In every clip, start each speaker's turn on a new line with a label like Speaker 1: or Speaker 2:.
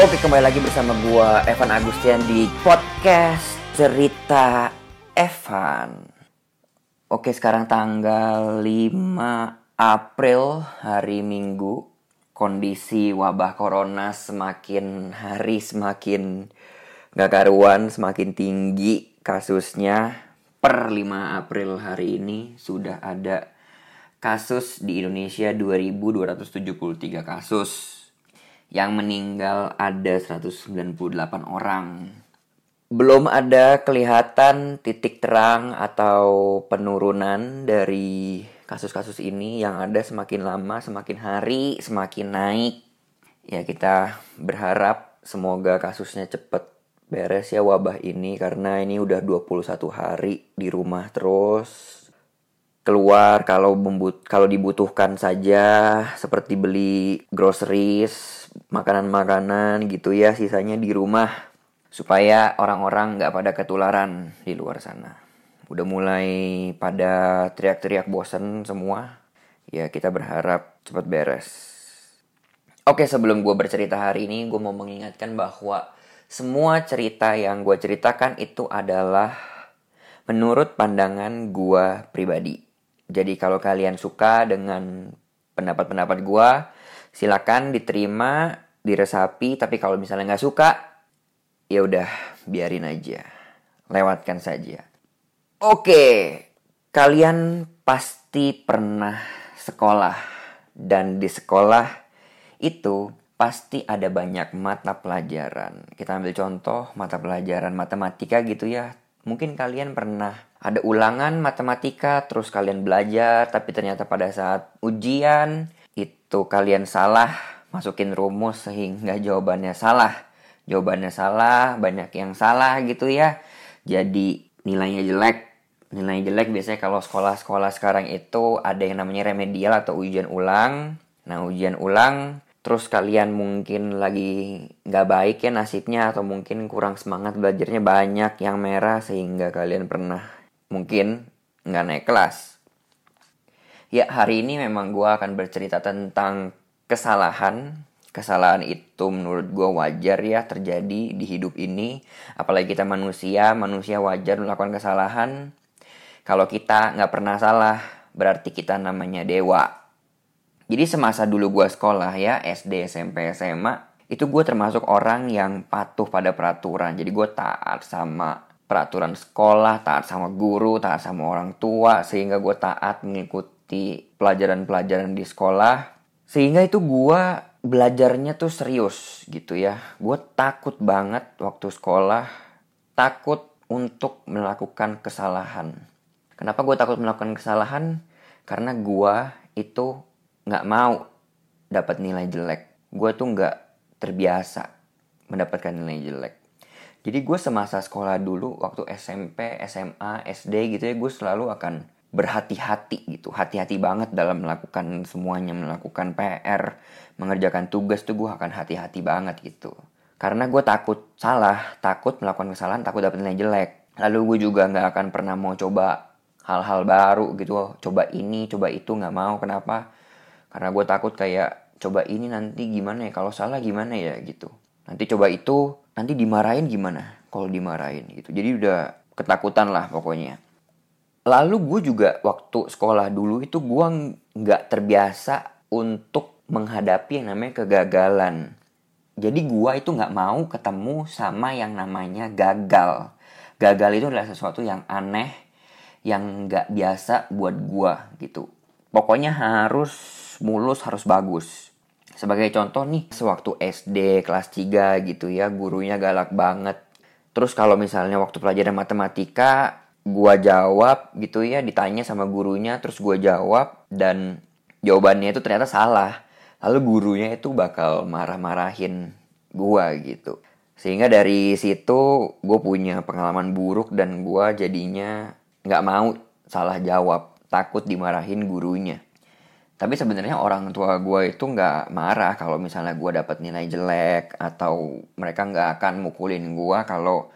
Speaker 1: Oke kembali lagi bersama gua Evan Agustian di podcast cerita Evan. Oke sekarang tanggal 5 April hari Minggu. Kondisi wabah corona semakin hari semakin gak karuan, semakin tinggi kasusnya. Per 5 April hari ini sudah ada kasus di Indonesia 2273 kasus yang meninggal ada 198 orang. Belum ada kelihatan titik terang atau penurunan dari kasus-kasus ini yang ada semakin lama, semakin hari, semakin naik. Ya kita berharap semoga kasusnya cepet beres ya wabah ini karena ini udah 21 hari di rumah terus keluar kalau membut kalau dibutuhkan saja seperti beli groceries makanan-makanan gitu ya sisanya di rumah supaya orang-orang nggak pada ketularan di luar sana. Udah mulai pada teriak-teriak bosen semua ya kita berharap cepat beres. Oke sebelum gue bercerita hari ini gue mau mengingatkan bahwa semua cerita yang gue ceritakan itu adalah menurut pandangan gue pribadi. Jadi kalau kalian suka dengan pendapat-pendapat gue, silakan diterima, diresapi. Tapi kalau misalnya nggak suka, ya udah biarin aja, lewatkan saja. Oke, kalian pasti pernah sekolah dan di sekolah itu pasti ada banyak mata pelajaran. Kita ambil contoh mata pelajaran matematika gitu ya. Mungkin kalian pernah ada ulangan matematika terus kalian belajar tapi ternyata pada saat ujian itu kalian salah masukin rumus sehingga jawabannya salah. Jawabannya salah banyak yang salah gitu ya. Jadi nilainya jelek. Nilainya jelek biasanya kalau sekolah-sekolah sekarang itu ada yang namanya remedial atau ujian ulang. Nah ujian ulang terus kalian mungkin lagi nggak baik ya nasibnya atau mungkin kurang semangat belajarnya banyak yang merah sehingga kalian pernah mungkin nggak naik kelas. Ya, hari ini memang gue akan bercerita tentang kesalahan. Kesalahan itu menurut gue wajar ya terjadi di hidup ini. Apalagi kita manusia, manusia wajar melakukan kesalahan. Kalau kita nggak pernah salah, berarti kita namanya dewa. Jadi semasa dulu gue sekolah ya, SD, SMP, SMA, itu gue termasuk orang yang patuh pada peraturan. Jadi gue taat sama peraturan sekolah, taat sama guru, taat sama orang tua, sehingga gue taat mengikuti pelajaran-pelajaran di sekolah. Sehingga itu gue belajarnya tuh serius gitu ya. Gue takut banget waktu sekolah, takut untuk melakukan kesalahan. Kenapa gue takut melakukan kesalahan? Karena gue itu gak mau dapat nilai jelek. Gue tuh gak terbiasa mendapatkan nilai jelek jadi gue semasa sekolah dulu waktu SMP, SMA, SD gitu ya gue selalu akan berhati-hati gitu. Hati-hati banget dalam melakukan semuanya, melakukan PR, mengerjakan tugas tuh gue akan hati-hati banget gitu. Karena gue takut salah, takut melakukan kesalahan, takut dapet nilai jelek. Lalu gue juga gak akan pernah mau coba hal-hal baru gitu. Coba ini, coba itu gak mau. Kenapa? Karena gue takut kayak coba ini nanti gimana ya, kalau salah gimana ya gitu. Nanti coba itu nanti dimarahin gimana kalau dimarahin gitu jadi udah ketakutan lah pokoknya lalu gue juga waktu sekolah dulu itu gue nggak terbiasa untuk menghadapi yang namanya kegagalan. Jadi gue itu nggak mau ketemu sama yang namanya gagal. Gagal itu adalah sesuatu yang aneh yang nggak biasa buat gue gitu. Pokoknya harus mulus harus bagus. Sebagai contoh nih, sewaktu SD kelas 3 gitu ya, gurunya galak banget. Terus kalau misalnya waktu pelajaran matematika, gua jawab gitu ya, ditanya sama gurunya, terus gua jawab, dan jawabannya itu ternyata salah. Lalu gurunya itu bakal marah-marahin gua gitu. Sehingga dari situ gue punya pengalaman buruk dan gue jadinya nggak mau salah jawab. Takut dimarahin gurunya. Tapi sebenarnya orang tua gue itu nggak marah kalau misalnya gue dapat nilai jelek atau mereka nggak akan mukulin gue kalau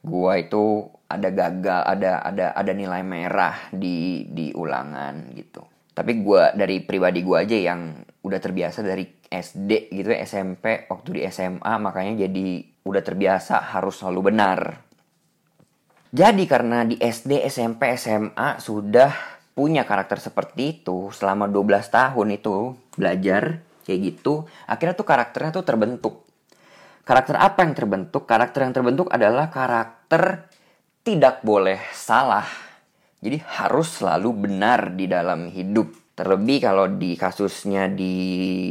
Speaker 1: gue itu ada gagal, ada ada ada nilai merah di di ulangan gitu. Tapi gue dari pribadi gue aja yang udah terbiasa dari SD gitu ya SMP waktu di SMA makanya jadi udah terbiasa harus selalu benar. Jadi karena di SD, SMP, SMA sudah punya karakter seperti itu selama 12 tahun itu belajar kayak gitu, akhirnya tuh karakternya tuh terbentuk. Karakter apa yang terbentuk? Karakter yang terbentuk adalah karakter tidak boleh salah. Jadi harus selalu benar di dalam hidup. Terlebih kalau di kasusnya di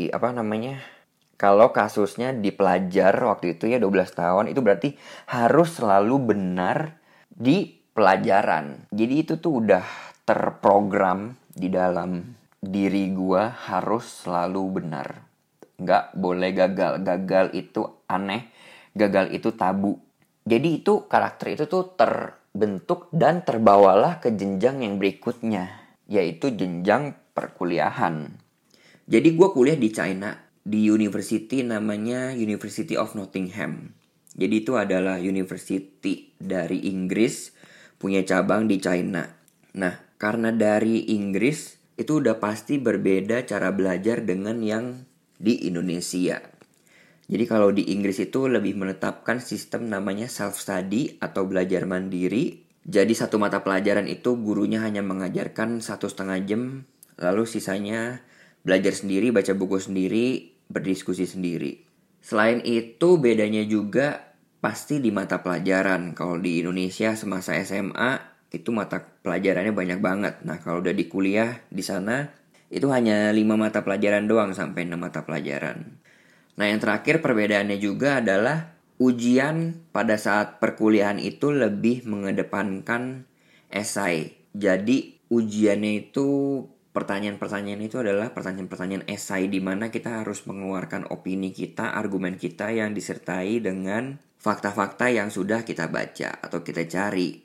Speaker 1: apa namanya? Kalau kasusnya di pelajar waktu itu ya 12 tahun itu berarti harus selalu benar di pelajaran. Jadi itu tuh udah terprogram di dalam diri gua harus selalu benar. Nggak boleh gagal. Gagal itu aneh. Gagal itu tabu. Jadi itu karakter itu tuh terbentuk dan terbawalah ke jenjang yang berikutnya. Yaitu jenjang perkuliahan. Jadi gue kuliah di China. Di university namanya University of Nottingham. Jadi itu adalah university dari Inggris punya cabang di China. Nah, karena dari Inggris itu udah pasti berbeda cara belajar dengan yang di Indonesia. Jadi kalau di Inggris itu lebih menetapkan sistem namanya self study atau belajar mandiri. Jadi satu mata pelajaran itu gurunya hanya mengajarkan satu setengah jam, lalu sisanya belajar sendiri, baca buku sendiri, berdiskusi sendiri. Selain itu bedanya juga pasti di mata pelajaran. Kalau di Indonesia semasa SMA itu mata pelajarannya banyak banget. Nah kalau udah di kuliah di sana itu hanya 5 mata pelajaran doang sampai 6 mata pelajaran. Nah yang terakhir perbedaannya juga adalah ujian pada saat perkuliahan itu lebih mengedepankan esai. Jadi ujiannya itu pertanyaan-pertanyaan itu adalah pertanyaan-pertanyaan esai di mana kita harus mengeluarkan opini kita, argumen kita yang disertai dengan fakta-fakta yang sudah kita baca atau kita cari.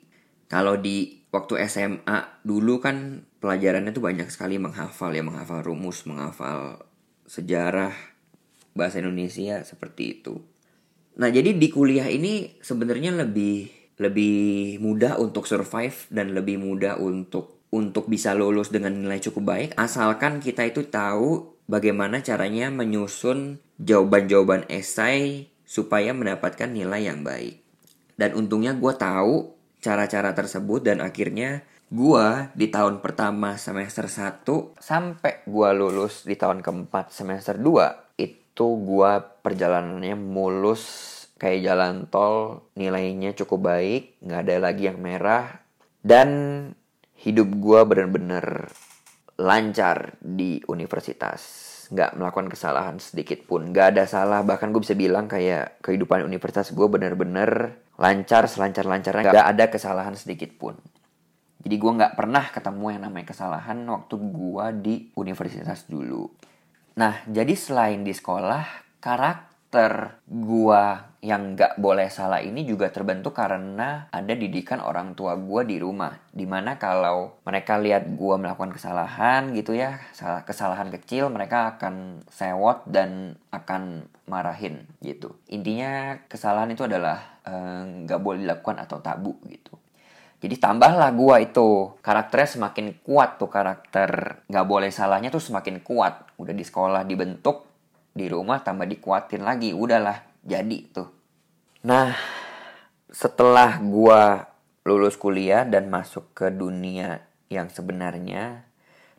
Speaker 1: Kalau di waktu SMA dulu kan pelajarannya tuh banyak sekali menghafal ya, menghafal rumus, menghafal sejarah, bahasa Indonesia seperti itu. Nah, jadi di kuliah ini sebenarnya lebih lebih mudah untuk survive dan lebih mudah untuk untuk bisa lulus dengan nilai cukup baik asalkan kita itu tahu bagaimana caranya menyusun jawaban-jawaban esai supaya mendapatkan nilai yang baik. Dan untungnya gue tahu cara-cara tersebut dan akhirnya gue di tahun pertama semester 1 sampai gue lulus di tahun keempat semester 2 itu gua perjalanannya mulus kayak jalan tol nilainya cukup baik nggak ada lagi yang merah dan hidup gua bener-bener lancar di universitas. Nggak melakukan kesalahan sedikit pun. Nggak ada salah bahkan gue bisa bilang kayak kehidupan universitas gue bener-bener lancar selancar lancarnya nggak ada kesalahan sedikit pun. Jadi gue nggak pernah ketemu yang namanya kesalahan waktu gue di universitas dulu. Nah, jadi selain di sekolah, karakter gua yang gak boleh salah ini juga terbentuk karena ada didikan orang tua gua di rumah. Di mana kalau mereka lihat gua melakukan kesalahan gitu ya, kesalahan kecil, mereka akan sewot dan akan marahin gitu. Intinya kesalahan itu adalah eh, nggak eh, boleh dilakukan atau tabu gitu. Jadi tambahlah gua itu karakternya semakin kuat tuh karakter nggak boleh salahnya tuh semakin kuat. Udah di sekolah dibentuk di rumah tambah dikuatin lagi udahlah jadi tuh. Nah setelah gua lulus kuliah dan masuk ke dunia yang sebenarnya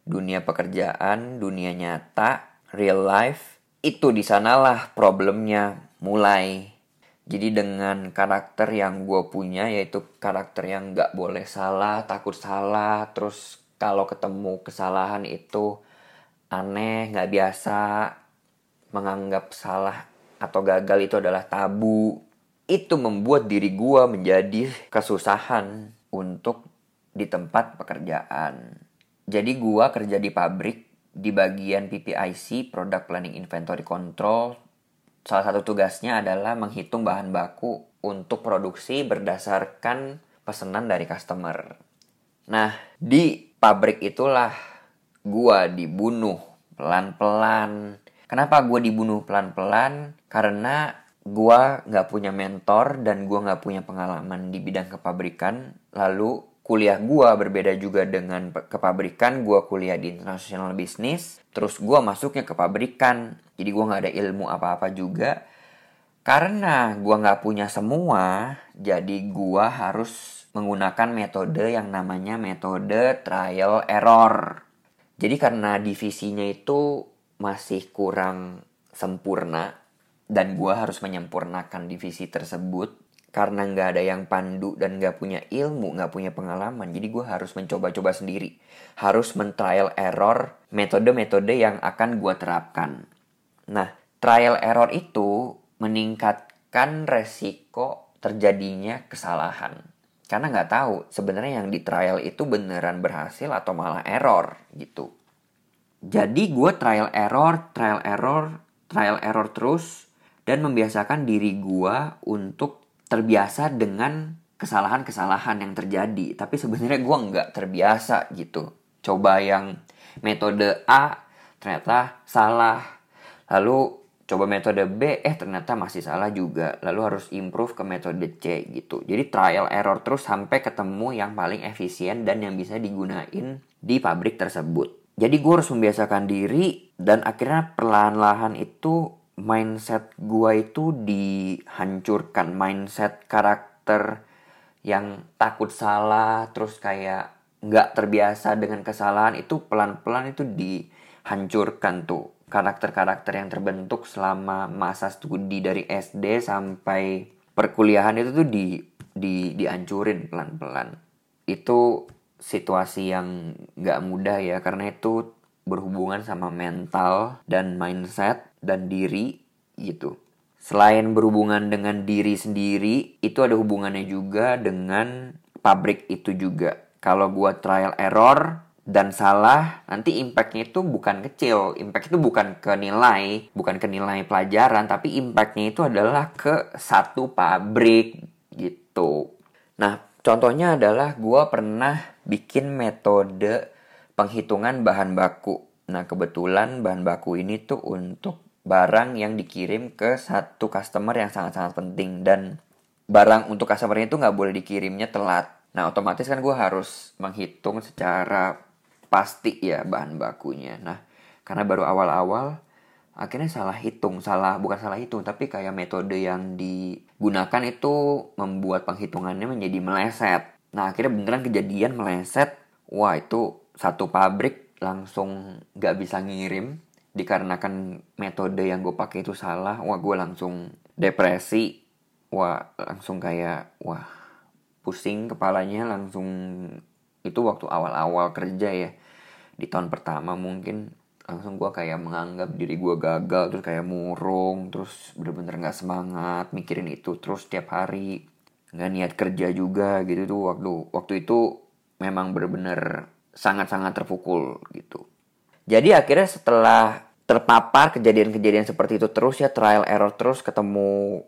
Speaker 1: dunia pekerjaan, dunia nyata, real life, itu di sanalah problemnya mulai jadi dengan karakter yang gue punya yaitu karakter yang gak boleh salah, takut salah, terus kalau ketemu kesalahan itu aneh, gak biasa, menganggap salah atau gagal itu adalah tabu. Itu membuat diri gue menjadi kesusahan untuk di tempat pekerjaan. Jadi gue kerja di pabrik di bagian PPIC, Product Planning Inventory Control, Salah satu tugasnya adalah menghitung bahan baku untuk produksi berdasarkan pesanan dari customer. Nah, di pabrik itulah gua dibunuh pelan-pelan. Kenapa gua dibunuh pelan-pelan? Karena gua nggak punya mentor dan gua nggak punya pengalaman di bidang kepabrikan. Lalu kuliah gue berbeda juga dengan kepabrikan gue kuliah di international business terus gue masuknya ke pabrikan jadi gue nggak ada ilmu apa-apa juga karena gue nggak punya semua jadi gue harus menggunakan metode yang namanya metode trial error jadi karena divisinya itu masih kurang sempurna dan gue harus menyempurnakan divisi tersebut karena nggak ada yang pandu dan nggak punya ilmu, nggak punya pengalaman, jadi gue harus mencoba-coba sendiri. Harus men-trial error metode-metode yang akan gue terapkan. Nah, trial error itu meningkatkan resiko terjadinya kesalahan. Karena nggak tahu sebenarnya yang di trial itu beneran berhasil atau malah error gitu. Jadi gue trial error, trial error, trial error terus dan membiasakan diri gue untuk terbiasa dengan kesalahan-kesalahan yang terjadi. Tapi sebenarnya gue nggak terbiasa gitu. Coba yang metode A ternyata salah. Lalu coba metode B eh ternyata masih salah juga. Lalu harus improve ke metode C gitu. Jadi trial error terus sampai ketemu yang paling efisien dan yang bisa digunain di pabrik tersebut jadi gue harus membiasakan diri dan akhirnya perlahan-lahan itu mindset gua itu dihancurkan. Mindset karakter yang takut salah terus kayak nggak terbiasa dengan kesalahan itu pelan-pelan itu dihancurkan tuh. Karakter-karakter yang terbentuk selama masa studi dari SD sampai perkuliahan itu tuh di di dihancurin pelan-pelan. Itu situasi yang nggak mudah ya karena itu berhubungan sama mental dan mindset dan diri gitu. Selain berhubungan dengan diri sendiri, itu ada hubungannya juga dengan pabrik itu juga. Kalau gua trial error dan salah, nanti impactnya itu bukan kecil. Impact itu bukan ke nilai, bukan ke nilai pelajaran, tapi impactnya itu adalah ke satu pabrik gitu. Nah, contohnya adalah gua pernah bikin metode penghitungan bahan baku. Nah, kebetulan bahan baku ini tuh untuk barang yang dikirim ke satu customer yang sangat-sangat penting dan barang untuk customer itu nggak boleh dikirimnya telat. Nah, otomatis kan gue harus menghitung secara pasti ya bahan bakunya. Nah, karena baru awal-awal, akhirnya salah hitung, salah bukan salah hitung, tapi kayak metode yang digunakan itu membuat penghitungannya menjadi meleset. Nah, akhirnya beneran kejadian meleset. Wah itu satu pabrik langsung gak bisa ngirim. Dikarenakan metode yang gue pakai itu salah. Wah gue langsung depresi. Wah langsung kayak wah pusing kepalanya. Langsung itu waktu awal-awal kerja ya. Di tahun pertama mungkin langsung gue kayak menganggap diri gue gagal. Terus kayak murung. Terus bener-bener nggak semangat mikirin itu. Terus setiap hari nggak niat kerja juga gitu tuh waktu waktu itu memang bener-bener sangat-sangat terpukul gitu. Jadi akhirnya setelah terpapar kejadian-kejadian seperti itu terus ya trial error terus ketemu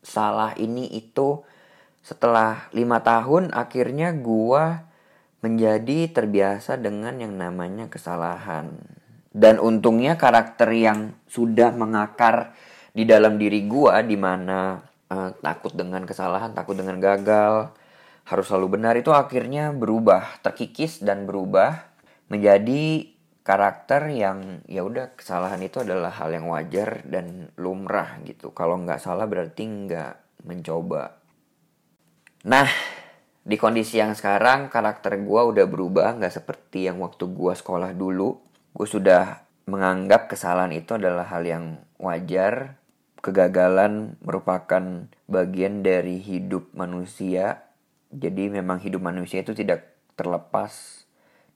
Speaker 1: salah ini itu setelah lima tahun akhirnya gua menjadi terbiasa dengan yang namanya kesalahan dan untungnya karakter yang sudah mengakar di dalam diri gua di mana uh, takut dengan kesalahan takut dengan gagal harus selalu benar itu akhirnya berubah, terkikis dan berubah menjadi karakter yang ya udah kesalahan itu adalah hal yang wajar dan lumrah gitu. Kalau nggak salah berarti nggak mencoba. Nah, di kondisi yang sekarang karakter gue udah berubah nggak seperti yang waktu gue sekolah dulu. Gue sudah menganggap kesalahan itu adalah hal yang wajar. Kegagalan merupakan bagian dari hidup manusia jadi memang hidup manusia itu tidak terlepas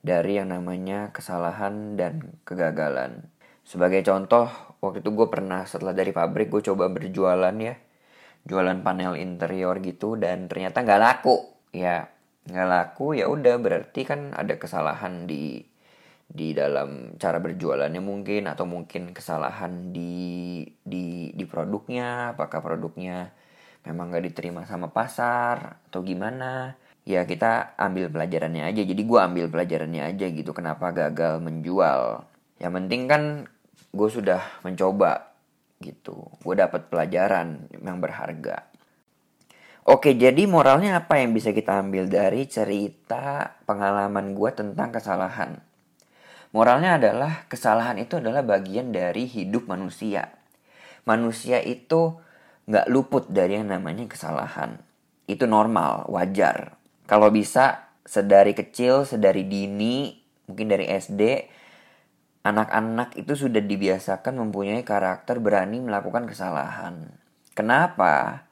Speaker 1: dari yang namanya kesalahan dan kegagalan. Sebagai contoh, waktu itu gue pernah setelah dari pabrik gue coba berjualan ya. Jualan panel interior gitu dan ternyata nggak laku. Ya nggak laku ya udah berarti kan ada kesalahan di di dalam cara berjualannya mungkin atau mungkin kesalahan di di di produknya apakah produknya memang gak diterima sama pasar atau gimana. Ya kita ambil pelajarannya aja. Jadi gue ambil pelajarannya aja gitu kenapa gagal menjual. Yang penting kan gue sudah mencoba gitu. Gue dapat pelajaran yang berharga. Oke, jadi moralnya apa yang bisa kita ambil dari cerita pengalaman gue tentang kesalahan? Moralnya adalah kesalahan itu adalah bagian dari hidup manusia. Manusia itu nggak luput dari yang namanya kesalahan. Itu normal, wajar. Kalau bisa sedari kecil, sedari dini, mungkin dari SD, anak-anak itu sudah dibiasakan mempunyai karakter berani melakukan kesalahan. Kenapa?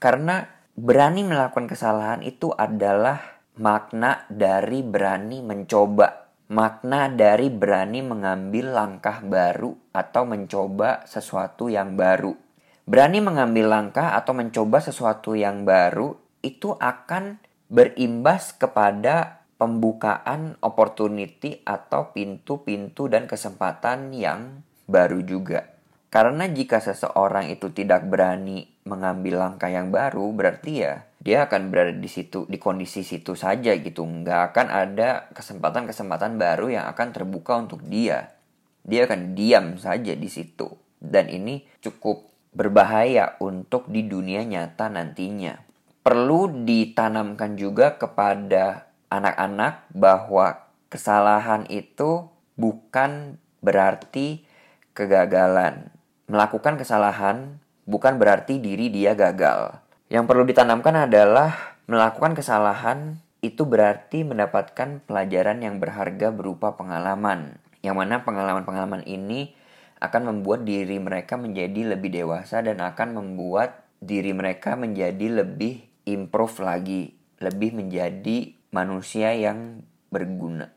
Speaker 1: Karena berani melakukan kesalahan itu adalah makna dari berani mencoba. Makna dari berani mengambil langkah baru atau mencoba sesuatu yang baru. Berani mengambil langkah atau mencoba sesuatu yang baru itu akan berimbas kepada pembukaan opportunity atau pintu-pintu dan kesempatan yang baru juga. Karena jika seseorang itu tidak berani mengambil langkah yang baru berarti ya dia akan berada di situ di kondisi situ saja gitu. Nggak akan ada kesempatan-kesempatan baru yang akan terbuka untuk dia. Dia akan diam saja di situ. Dan ini cukup berbahaya untuk di dunia nyata nantinya. Perlu ditanamkan juga kepada anak-anak bahwa kesalahan itu bukan berarti kegagalan. Melakukan kesalahan bukan berarti diri dia gagal. Yang perlu ditanamkan adalah melakukan kesalahan itu berarti mendapatkan pelajaran yang berharga berupa pengalaman. Yang mana pengalaman-pengalaman ini akan membuat diri mereka menjadi lebih dewasa dan akan membuat diri mereka menjadi lebih improve lagi, lebih menjadi manusia yang berguna.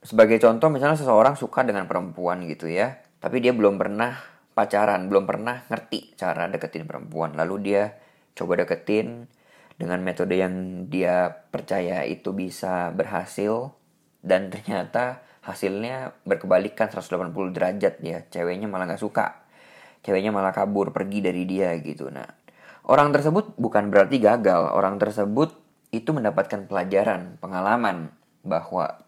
Speaker 1: Sebagai contoh misalnya seseorang suka dengan perempuan gitu ya, tapi dia belum pernah pacaran, belum pernah ngerti cara deketin perempuan. Lalu dia coba deketin dengan metode yang dia percaya itu bisa berhasil dan ternyata hasilnya berkebalikan 180 derajat ya. Ceweknya malah gak suka. Ceweknya malah kabur pergi dari dia gitu. Nah, orang tersebut bukan berarti gagal. Orang tersebut itu mendapatkan pelajaran, pengalaman bahwa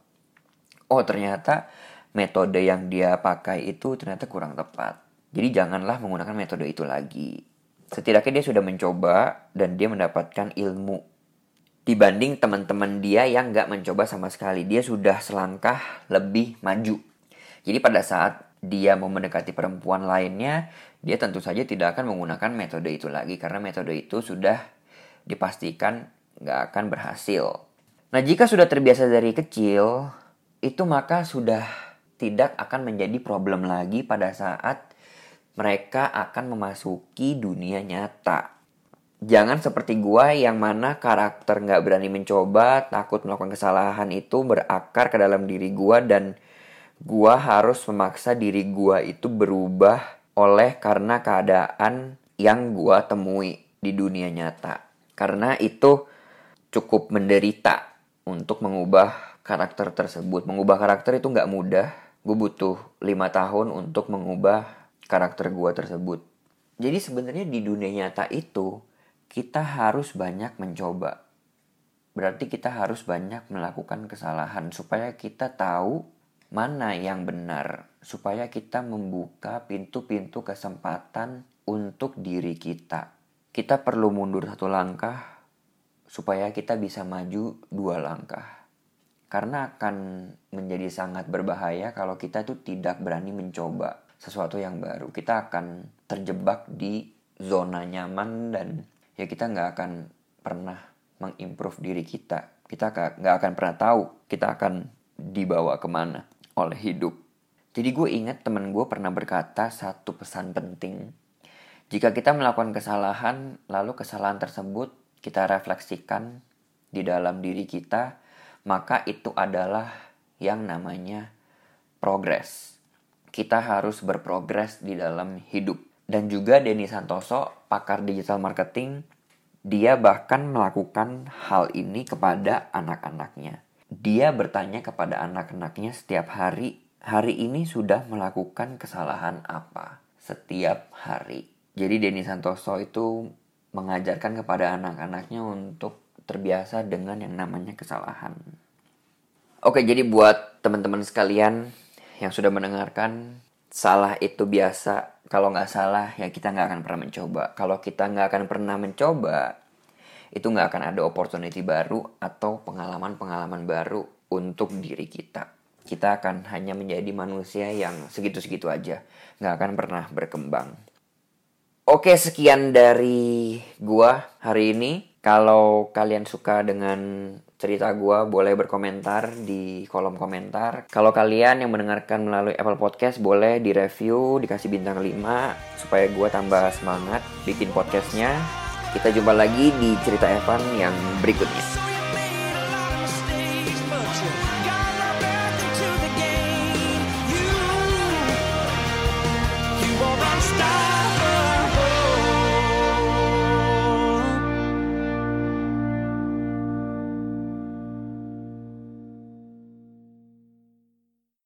Speaker 1: oh ternyata metode yang dia pakai itu ternyata kurang tepat jadi janganlah menggunakan metode itu lagi. Setidaknya dia sudah mencoba dan dia mendapatkan ilmu. Dibanding teman-teman dia yang nggak mencoba sama sekali. Dia sudah selangkah lebih maju. Jadi pada saat dia mau mendekati perempuan lainnya, dia tentu saja tidak akan menggunakan metode itu lagi. Karena metode itu sudah dipastikan nggak akan berhasil. Nah jika sudah terbiasa dari kecil, itu maka sudah tidak akan menjadi problem lagi pada saat mereka akan memasuki dunia nyata. Jangan seperti gua yang mana karakter nggak berani mencoba, takut melakukan kesalahan itu berakar ke dalam diri gua dan gua harus memaksa diri gua itu berubah oleh karena keadaan yang gua temui di dunia nyata. Karena itu cukup menderita untuk mengubah karakter tersebut. Mengubah karakter itu nggak mudah. Gue butuh lima tahun untuk mengubah karakter gue tersebut. Jadi sebenarnya di dunia nyata itu kita harus banyak mencoba. Berarti kita harus banyak melakukan kesalahan supaya kita tahu mana yang benar, supaya kita membuka pintu-pintu kesempatan untuk diri kita. Kita perlu mundur satu langkah supaya kita bisa maju dua langkah. Karena akan menjadi sangat berbahaya kalau kita tuh tidak berani mencoba sesuatu yang baru. Kita akan terjebak di zona nyaman dan ya kita nggak akan pernah mengimprove diri kita. Kita nggak akan pernah tahu kita akan dibawa ke mana oleh hidup. Jadi gue ingat temen gue pernah berkata satu pesan penting. Jika kita melakukan kesalahan lalu kesalahan tersebut kita refleksikan di dalam diri kita maka itu adalah yang namanya progres kita harus berprogres di dalam hidup. Dan juga Denny Santoso, pakar digital marketing, dia bahkan melakukan hal ini kepada anak-anaknya. Dia bertanya kepada anak-anaknya setiap hari, hari ini sudah melakukan kesalahan apa setiap hari. Jadi Denny Santoso itu mengajarkan kepada anak-anaknya untuk terbiasa dengan yang namanya kesalahan. Oke, jadi buat teman-teman sekalian yang sudah mendengarkan salah itu biasa kalau nggak salah ya kita nggak akan pernah mencoba kalau kita nggak akan pernah mencoba itu nggak akan ada opportunity baru atau pengalaman-pengalaman baru untuk diri kita. Kita akan hanya menjadi manusia yang segitu-segitu aja, nggak akan pernah berkembang. Oke, sekian dari gua hari ini. Kalau kalian suka dengan cerita gua, boleh berkomentar di kolom komentar. Kalau kalian yang mendengarkan melalui Apple Podcast, boleh di-review, dikasih bintang 5, supaya gua tambah semangat bikin podcastnya. Kita jumpa lagi di cerita Evan yang berikutnya.